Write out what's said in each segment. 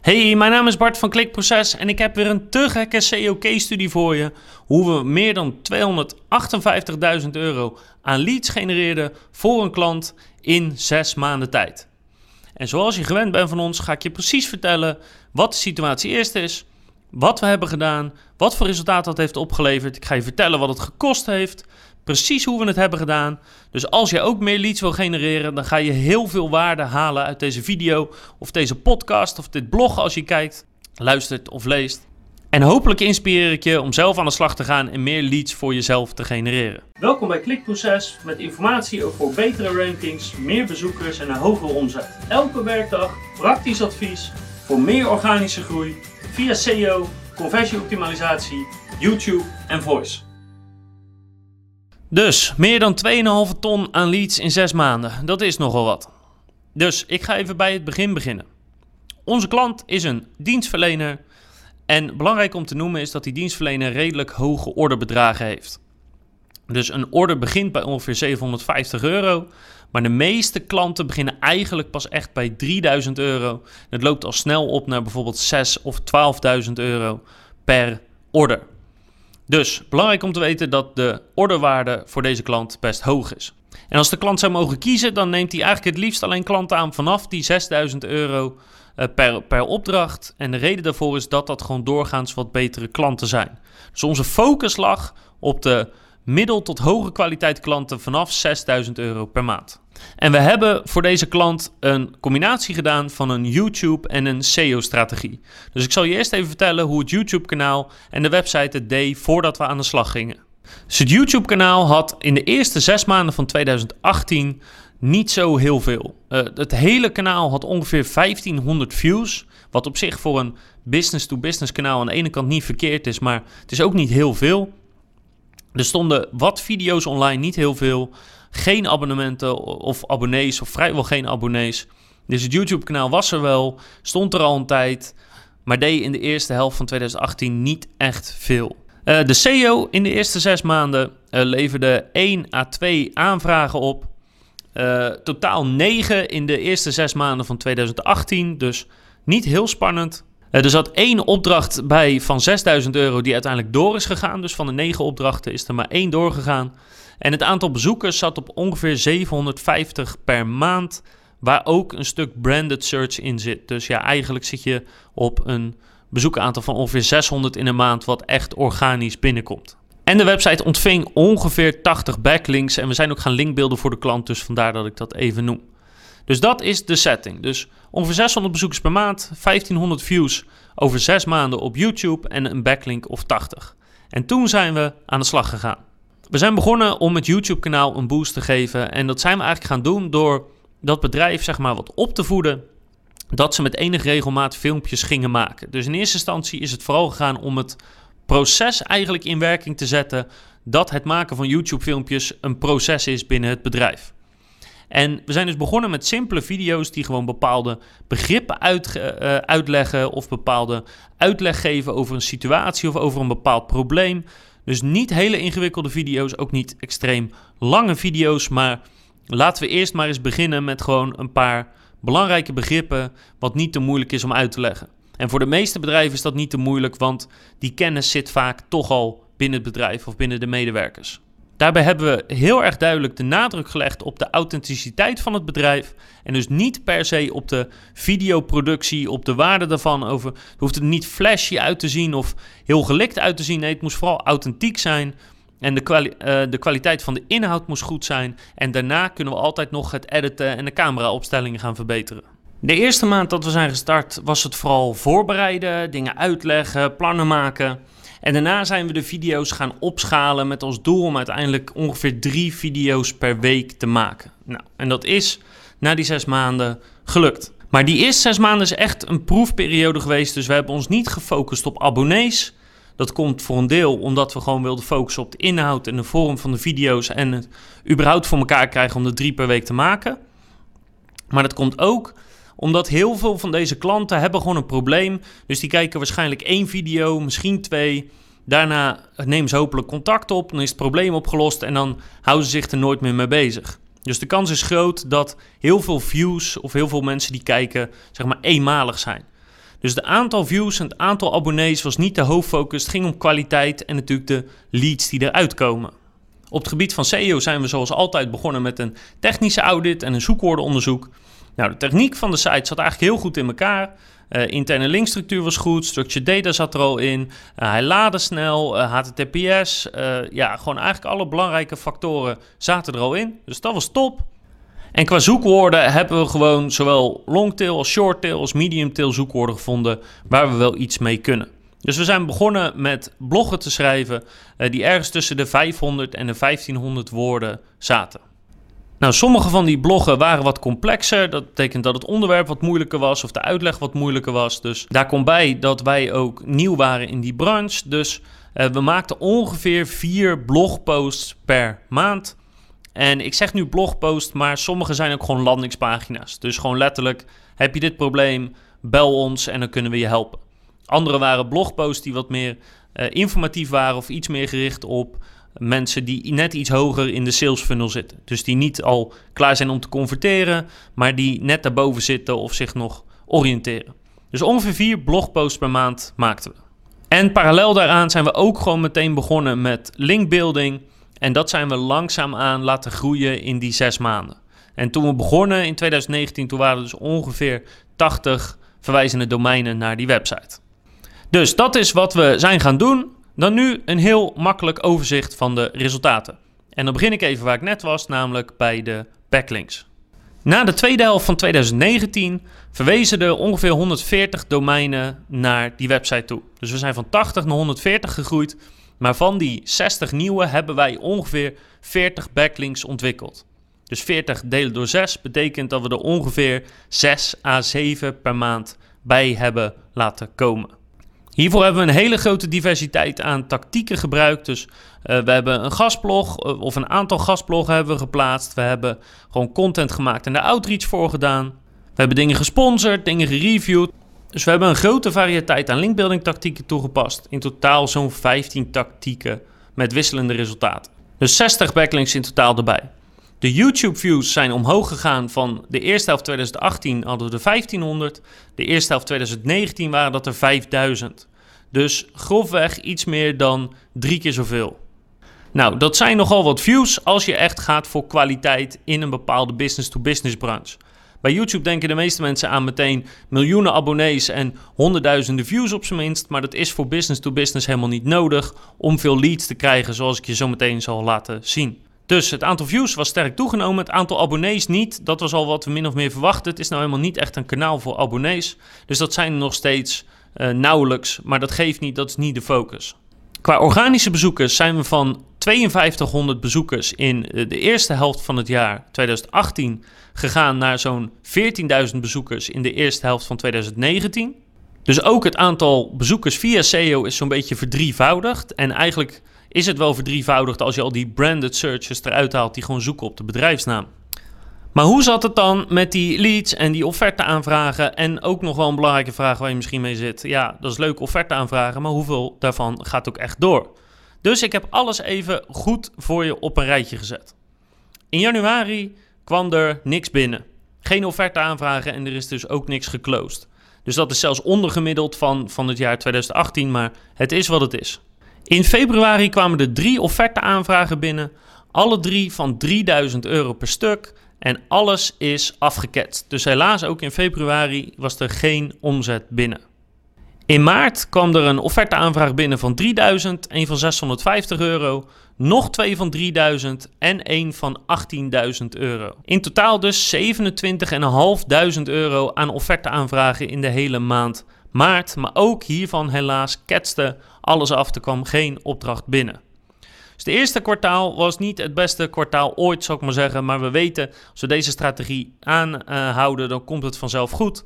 Hey, mijn naam is Bart van Klikproces en ik heb weer een te gekke SEO-case-studie voor je. Hoe we meer dan 258.000 euro aan leads genereerden voor een klant in 6 maanden tijd. En zoals je gewend bent van ons, ga ik je precies vertellen wat de situatie eerst is, wat we hebben gedaan, wat voor resultaat dat heeft opgeleverd. Ik ga je vertellen wat het gekost heeft, precies hoe we het hebben gedaan. Dus als je ook meer leads wil genereren, dan ga je heel veel waarde halen uit deze video of deze podcast of dit blog als je kijkt, luistert of leest. En hopelijk inspireer ik je om zelf aan de slag te gaan en meer leads voor jezelf te genereren. Welkom bij Klikproces met informatie over betere rankings, meer bezoekers en een hogere omzet. Elke werkdag praktisch advies voor meer organische groei via SEO, conversieoptimalisatie, YouTube en voice. Dus meer dan 2,5 ton aan leads in 6 maanden. Dat is nogal wat. Dus ik ga even bij het begin beginnen. Onze klant is een dienstverlener. En belangrijk om te noemen is dat die dienstverlener redelijk hoge orderbedragen heeft. Dus een order begint bij ongeveer 750 euro. Maar de meeste klanten beginnen eigenlijk pas echt bij 3000 euro. Het loopt al snel op naar bijvoorbeeld 6.000 of 12.000 euro per order. Dus belangrijk om te weten dat de orderwaarde voor deze klant best hoog is. En als de klant zou mogen kiezen, dan neemt hij eigenlijk het liefst alleen klanten aan vanaf die 6000 euro eh, per, per opdracht. En de reden daarvoor is dat dat gewoon doorgaans wat betere klanten zijn. Dus onze focus lag op de middel tot hoge kwaliteit klanten vanaf 6000 euro per maand. En we hebben voor deze klant een combinatie gedaan van een YouTube en een SEO-strategie. Dus ik zal je eerst even vertellen hoe het YouTube-kanaal en de website het deed voordat we aan de slag gingen. Dus het YouTube-kanaal had in de eerste zes maanden van 2018 niet zo heel veel. Uh, het hele kanaal had ongeveer 1500 views. Wat op zich voor een business-to-business kanaal aan de ene kant niet verkeerd is, maar het is ook niet heel veel. Er stonden wat video's online, niet heel veel. Geen abonnementen of abonnees, of vrijwel geen abonnees. Dus het YouTube-kanaal was er wel, stond er al een tijd, maar deed in de eerste helft van 2018 niet echt veel. Uh, de SEO in de eerste zes maanden uh, leverde 1 à 2 aanvragen op. Uh, totaal 9 in de eerste zes maanden van 2018, dus niet heel spannend. Uh, er zat één opdracht bij van 6000 euro die uiteindelijk door is gegaan. Dus van de negen opdrachten is er maar één doorgegaan. En het aantal bezoekers zat op ongeveer 750 per maand, waar ook een stuk branded search in zit. Dus ja, eigenlijk zit je op een bezoekaantal van ongeveer 600 in een maand, wat echt organisch binnenkomt. En de website ontving ongeveer 80 backlinks en we zijn ook gaan linkbeelden voor de klant, dus vandaar dat ik dat even noem. Dus dat is de setting. Dus ongeveer 600 bezoekers per maand, 1500 views over 6 maanden op YouTube en een backlink of 80. En toen zijn we aan de slag gegaan. We zijn begonnen om het YouTube-kanaal een boost te geven. En dat zijn we eigenlijk gaan doen door dat bedrijf zeg maar wat op te voeden. Dat ze met enige regelmaat filmpjes gingen maken. Dus in eerste instantie is het vooral gegaan om het proces eigenlijk in werking te zetten. Dat het maken van YouTube-filmpjes een proces is binnen het bedrijf. En we zijn dus begonnen met simpele video's die gewoon bepaalde begrippen uit, uh, uitleggen of bepaalde uitleg geven over een situatie of over een bepaald probleem. Dus niet hele ingewikkelde video's, ook niet extreem lange video's, maar laten we eerst maar eens beginnen met gewoon een paar belangrijke begrippen wat niet te moeilijk is om uit te leggen. En voor de meeste bedrijven is dat niet te moeilijk, want die kennis zit vaak toch al binnen het bedrijf of binnen de medewerkers. Daarbij hebben we heel erg duidelijk de nadruk gelegd op de authenticiteit van het bedrijf. En dus niet per se op de videoproductie, op de waarde daarvan. Over, het hoeft er niet flashy uit te zien of heel gelikt uit te zien. Nee, het moest vooral authentiek zijn. En de, uh, de kwaliteit van de inhoud moest goed zijn. En daarna kunnen we altijd nog het editen en de cameraopstellingen gaan verbeteren. De eerste maand dat we zijn gestart was het vooral voorbereiden, dingen uitleggen, plannen maken. En daarna zijn we de video's gaan opschalen met als doel om uiteindelijk ongeveer drie video's per week te maken. Nou, en dat is na die zes maanden gelukt. Maar die eerste zes maanden is echt een proefperiode geweest. Dus we hebben ons niet gefocust op abonnees. Dat komt voor een deel omdat we gewoon wilden focussen op de inhoud en de vorm van de video's. En het überhaupt voor elkaar krijgen om er drie per week te maken. Maar dat komt ook omdat heel veel van deze klanten hebben gewoon een probleem. Dus die kijken waarschijnlijk één video, misschien twee. Daarna nemen ze hopelijk contact op, dan is het probleem opgelost en dan houden ze zich er nooit meer mee bezig. Dus de kans is groot dat heel veel views of heel veel mensen die kijken, zeg maar eenmalig zijn. Dus de aantal views en het aantal abonnees was niet de hoofdfocus. Het ging om kwaliteit en natuurlijk de leads die eruit komen. Op het gebied van SEO zijn we zoals altijd begonnen met een technische audit en een zoekwoordenonderzoek. Nou, de techniek van de site zat eigenlijk heel goed in elkaar. Uh, interne linkstructuur was goed, structured data zat er al in, uh, hij laadde snel, uh, HTTPS, ja, gewoon eigenlijk alle belangrijke factoren zaten er al in. Dus dat was top. En qua zoekwoorden hebben we gewoon zowel longtail als shorttail als mediumtail zoekwoorden gevonden waar we wel iets mee kunnen. Dus we zijn begonnen met bloggen te schrijven die ergens tussen de 500 en de 1500 woorden zaten. Nou, sommige van die bloggen waren wat complexer. Dat betekent dat het onderwerp wat moeilijker was of de uitleg wat moeilijker was. Dus daar komt bij dat wij ook nieuw waren in die branche. Dus uh, we maakten ongeveer vier blogposts per maand. En ik zeg nu blogpost, maar sommige zijn ook gewoon landingspagina's. Dus gewoon letterlijk, heb je dit probleem, bel ons en dan kunnen we je helpen. Andere waren blogposts die wat meer uh, informatief waren of iets meer gericht op mensen die net iets hoger in de sales funnel zitten. Dus die niet al klaar zijn om te converteren, maar die net daarboven zitten of zich nog oriënteren. Dus ongeveer vier blogposts per maand maakten we. En parallel daaraan zijn we ook gewoon meteen begonnen met linkbuilding. En dat zijn we langzaamaan laten groeien in die zes maanden. En toen we begonnen in 2019, toen waren er dus ongeveer 80 verwijzende domeinen naar die website. Dus dat is wat we zijn gaan doen. Dan nu een heel makkelijk overzicht van de resultaten. En dan begin ik even waar ik net was, namelijk bij de backlinks. Na de tweede helft van 2019 verwezen er ongeveer 140 domeinen naar die website toe. Dus we zijn van 80 naar 140 gegroeid. Maar van die 60 nieuwe hebben wij ongeveer 40 backlinks ontwikkeld. Dus 40 delen door 6 betekent dat we er ongeveer 6 à 7 per maand bij hebben laten komen. Hiervoor hebben we een hele grote diversiteit aan tactieken gebruikt. Dus uh, we hebben een gastblog uh, of een aantal gastbloggen hebben we geplaatst. We hebben gewoon content gemaakt en de outreach voor gedaan. We hebben dingen gesponsord, dingen gereviewd. Dus we hebben een grote variëteit aan linkbuilding tactieken toegepast. In totaal zo'n 15 tactieken met wisselende resultaten. Dus 60 backlinks in totaal erbij. De YouTube-views zijn omhoog gegaan van de eerste helft 2018 hadden we de 1500. De eerste helft 2019 waren dat er 5000. Dus grofweg iets meer dan drie keer zoveel. Nou, dat zijn nogal wat views als je echt gaat voor kwaliteit in een bepaalde business-to-business branche. Bij YouTube denken de meeste mensen aan meteen miljoenen abonnees en honderdduizenden views op zijn minst. Maar dat is voor business to business helemaal niet nodig om veel leads te krijgen, zoals ik je zo meteen zal laten zien. Dus het aantal views was sterk toegenomen, het aantal abonnees niet. Dat was al wat we min of meer verwachten. Het is nou helemaal niet echt een kanaal voor abonnees. Dus dat zijn nog steeds uh, nauwelijks, maar dat geeft niet, dat is niet de focus. Qua organische bezoekers zijn we van 5200 bezoekers in eh, de eerste helft van het jaar 2018 gegaan naar zo'n 14.000 bezoekers in de eerste helft van 2019. Dus ook het aantal bezoekers via SEO is zo'n beetje verdrievoudigd. En eigenlijk is het wel verdrievoudigd als je al die branded searches eruit haalt die gewoon zoeken op de bedrijfsnaam. Maar hoe zat het dan met die leads en die offerte aanvragen? En ook nog wel een belangrijke vraag waar je misschien mee zit. Ja, dat is leuk offerte aanvragen, maar hoeveel daarvan gaat ook echt door? Dus ik heb alles even goed voor je op een rijtje gezet. In januari kwam er niks binnen. Geen offerte aanvragen en er is dus ook niks geclosed. Dus dat is zelfs ondergemiddeld van, van het jaar 2018, maar het is wat het is. In februari kwamen er drie offerte aanvragen binnen, alle drie van 3000 euro per stuk en alles is afgeketst. Dus helaas ook in februari was er geen omzet binnen. In maart kwam er een offerteaanvraag binnen van 3000, een van 650 euro, nog twee van 3000 en één van 18.000 euro. In totaal dus 27.500 euro aan offerteaanvragen in de hele maand maart. Maar ook hiervan helaas ketste alles af, er kwam geen opdracht binnen. Dus het eerste kwartaal was niet het beste kwartaal ooit, zou ik maar zeggen. Maar we weten, als we deze strategie aanhouden, dan komt het vanzelf goed.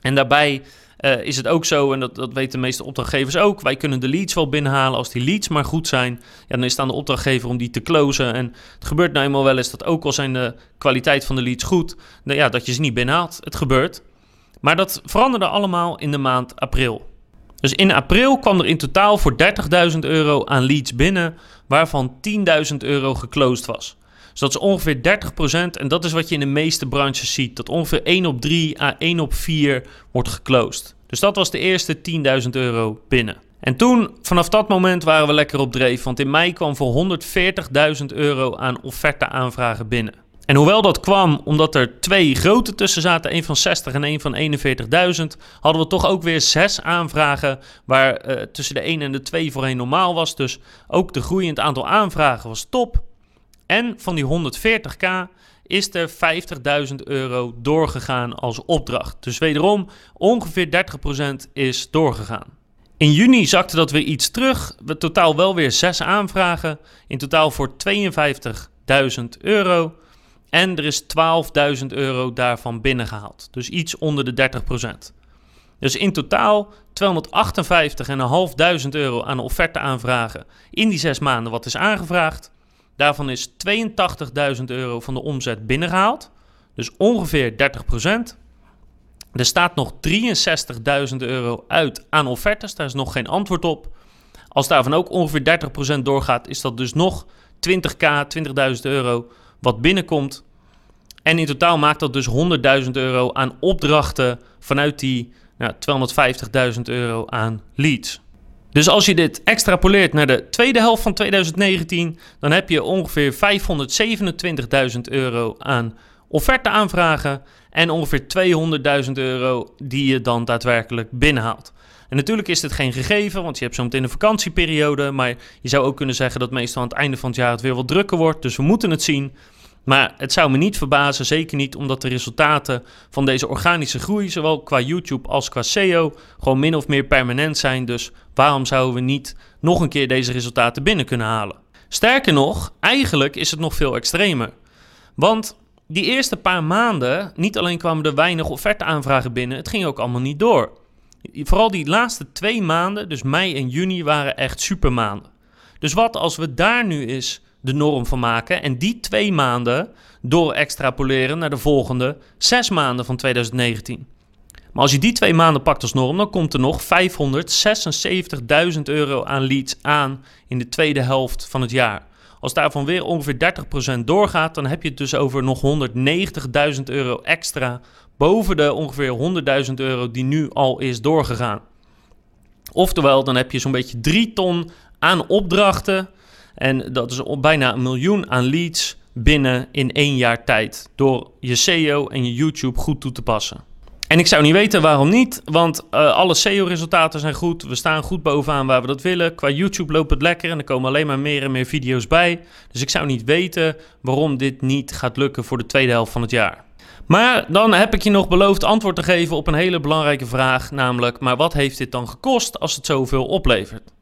En daarbij uh, is het ook zo, en dat, dat weten de meeste opdrachtgevers ook. Wij kunnen de leads wel binnenhalen. Als die leads maar goed zijn, ja, dan is het aan de opdrachtgever om die te closen. En het gebeurt nou eenmaal wel eens dat ook al zijn de kwaliteit van de leads goed, ja, dat je ze niet binnenhaalt. Het gebeurt. Maar dat veranderde allemaal in de maand april. Dus in april kwam er in totaal voor 30.000 euro aan leads binnen, waarvan 10.000 euro geclosed was. Dus dat is ongeveer 30% en dat is wat je in de meeste branches ziet. Dat ongeveer 1 op 3 à 1 op 4 wordt geclosed. Dus dat was de eerste 10.000 euro binnen. En toen, vanaf dat moment, waren we lekker op dreef. Want in mei kwam voor 140.000 euro aan offerte-aanvragen binnen. En hoewel dat kwam omdat er twee grote tussen zaten, één van 60 en één van 41.000, hadden we toch ook weer zes aanvragen waar uh, tussen de 1 en de 2 voorheen normaal was. Dus ook de groei in het aantal aanvragen was top. En van die 140k is er 50.000 euro doorgegaan als opdracht. Dus wederom ongeveer 30% is doorgegaan. In juni zakte dat weer iets terug. We totaal wel weer zes aanvragen. In totaal voor 52.000 euro. En er is 12.000 euro daarvan binnengehaald. Dus iets onder de 30%. Dus in totaal 258.500 euro aan offerte-aanvragen in die zes maanden wat is aangevraagd. Daarvan is 82.000 euro van de omzet binnengehaald. Dus ongeveer 30%. Er staat nog 63.000 euro uit aan offertes. Daar is nog geen antwoord op. Als daarvan ook ongeveer 30% doorgaat, is dat dus nog 20k, 20.000 euro wat binnenkomt. En in totaal maakt dat dus 100.000 euro aan opdrachten vanuit die nou, 250.000 euro aan leads. Dus als je dit extrapoleert naar de tweede helft van 2019, dan heb je ongeveer 527.000 euro aan offerte-aanvragen en ongeveer 200.000 euro die je dan daadwerkelijk binnenhaalt. En natuurlijk is dit geen gegeven, want je hebt zo meteen een vakantieperiode. Maar je zou ook kunnen zeggen dat meestal aan het einde van het jaar het weer wat drukker wordt. Dus we moeten het zien. Maar het zou me niet verbazen, zeker niet omdat de resultaten van deze organische groei, zowel qua YouTube als qua SEO, gewoon min of meer permanent zijn. Dus waarom zouden we niet nog een keer deze resultaten binnen kunnen halen? Sterker nog, eigenlijk is het nog veel extremer. Want die eerste paar maanden, niet alleen kwamen er weinig offerte-aanvragen binnen, het ging ook allemaal niet door. Vooral die laatste twee maanden, dus mei en juni, waren echt supermaanden. Dus wat als we daar nu eens de norm van maken en die twee maanden door extrapoleren naar de volgende zes maanden van 2019? Maar als je die twee maanden pakt als norm, dan komt er nog 576.000 euro aan leads aan in de tweede helft van het jaar. Als daarvan weer ongeveer 30% doorgaat, dan heb je het dus over nog 190.000 euro extra boven de ongeveer 100.000 euro die nu al is doorgegaan. Oftewel, dan heb je zo'n beetje 3 ton aan opdrachten. En dat is bijna een miljoen aan leads binnen in één jaar tijd. Door je SEO en je YouTube goed toe te passen. En ik zou niet weten waarom niet, want uh, alle SEO-resultaten zijn goed. We staan goed bovenaan waar we dat willen. Qua YouTube loopt het lekker en er komen alleen maar meer en meer video's bij. Dus ik zou niet weten waarom dit niet gaat lukken voor de tweede helft van het jaar. Maar dan heb ik je nog beloofd antwoord te geven op een hele belangrijke vraag, namelijk: maar wat heeft dit dan gekost als het zoveel oplevert?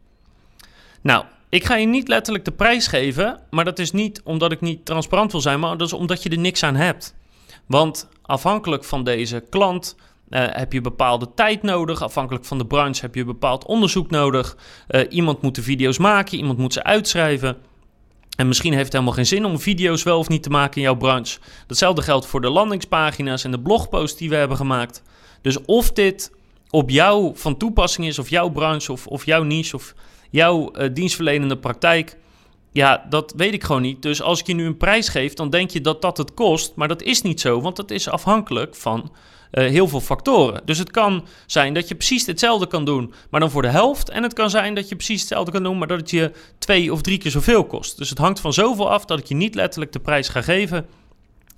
Nou, ik ga je niet letterlijk de prijs geven, maar dat is niet omdat ik niet transparant wil zijn, maar dat is omdat je er niks aan hebt. Want afhankelijk van deze klant uh, heb je bepaalde tijd nodig. Afhankelijk van de branche heb je bepaald onderzoek nodig. Uh, iemand moet de video's maken, iemand moet ze uitschrijven. En misschien heeft het helemaal geen zin om video's wel of niet te maken in jouw branche. Datzelfde geldt voor de landingspagina's en de blogposts die we hebben gemaakt. Dus of dit op jou van toepassing is, of jouw branche, of, of jouw niche, of jouw uh, dienstverlenende praktijk ja, dat weet ik gewoon niet. Dus als ik je nu een prijs geef, dan denk je dat dat het kost. Maar dat is niet zo, want dat is afhankelijk van uh, heel veel factoren. Dus het kan zijn dat je precies hetzelfde kan doen, maar dan voor de helft. En het kan zijn dat je precies hetzelfde kan doen, maar dat het je twee of drie keer zoveel kost. Dus het hangt van zoveel af dat ik je niet letterlijk de prijs ga geven.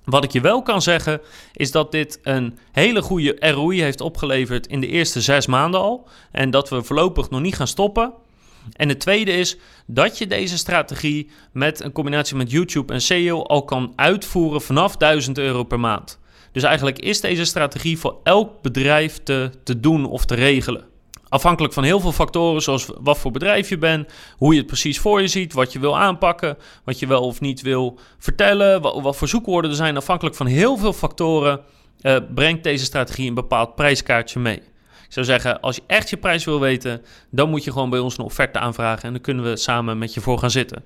Wat ik je wel kan zeggen, is dat dit een hele goede ROI heeft opgeleverd in de eerste zes maanden al. En dat we voorlopig nog niet gaan stoppen. En het tweede is dat je deze strategie met een combinatie met YouTube en SEO al kan uitvoeren vanaf 1000 euro per maand. Dus eigenlijk is deze strategie voor elk bedrijf te, te doen of te regelen. Afhankelijk van heel veel factoren, zoals wat voor bedrijf je bent, hoe je het precies voor je ziet, wat je wil aanpakken, wat je wel of niet wil vertellen, wat, voor zoekwoorden er zijn. Afhankelijk van heel veel factoren uh, brengt deze strategie een bepaald prijskaartje mee. Zou zeggen, als je echt je prijs wil weten, dan moet je gewoon bij ons een offerte aanvragen en dan kunnen we samen met je voor gaan zitten.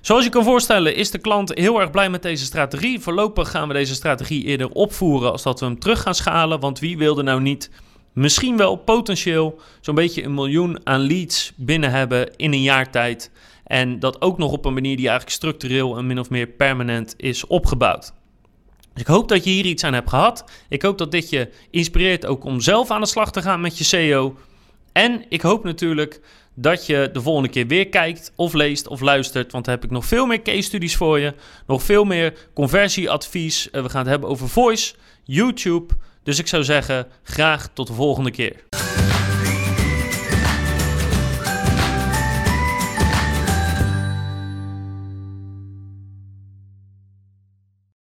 Zoals je kan voorstellen is de klant heel erg blij met deze strategie. Voorlopig gaan we deze strategie eerder opvoeren als dat we hem terug gaan schalen. Want wie wilde nou niet misschien wel potentieel zo'n beetje een miljoen aan leads binnen hebben in een jaar tijd. En dat ook nog op een manier die eigenlijk structureel en min of meer permanent is opgebouwd. Ik hoop dat je hier iets aan hebt gehad. Ik hoop dat dit je inspireert ook om zelf aan de slag te gaan met je SEO. En ik hoop natuurlijk dat je de volgende keer weer kijkt of leest of luistert. Want dan heb ik nog veel meer case studies voor je. Nog veel meer conversieadvies. Eh, we gaan het hebben over voice, YouTube. Dus ik zou zeggen, graag tot de volgende keer.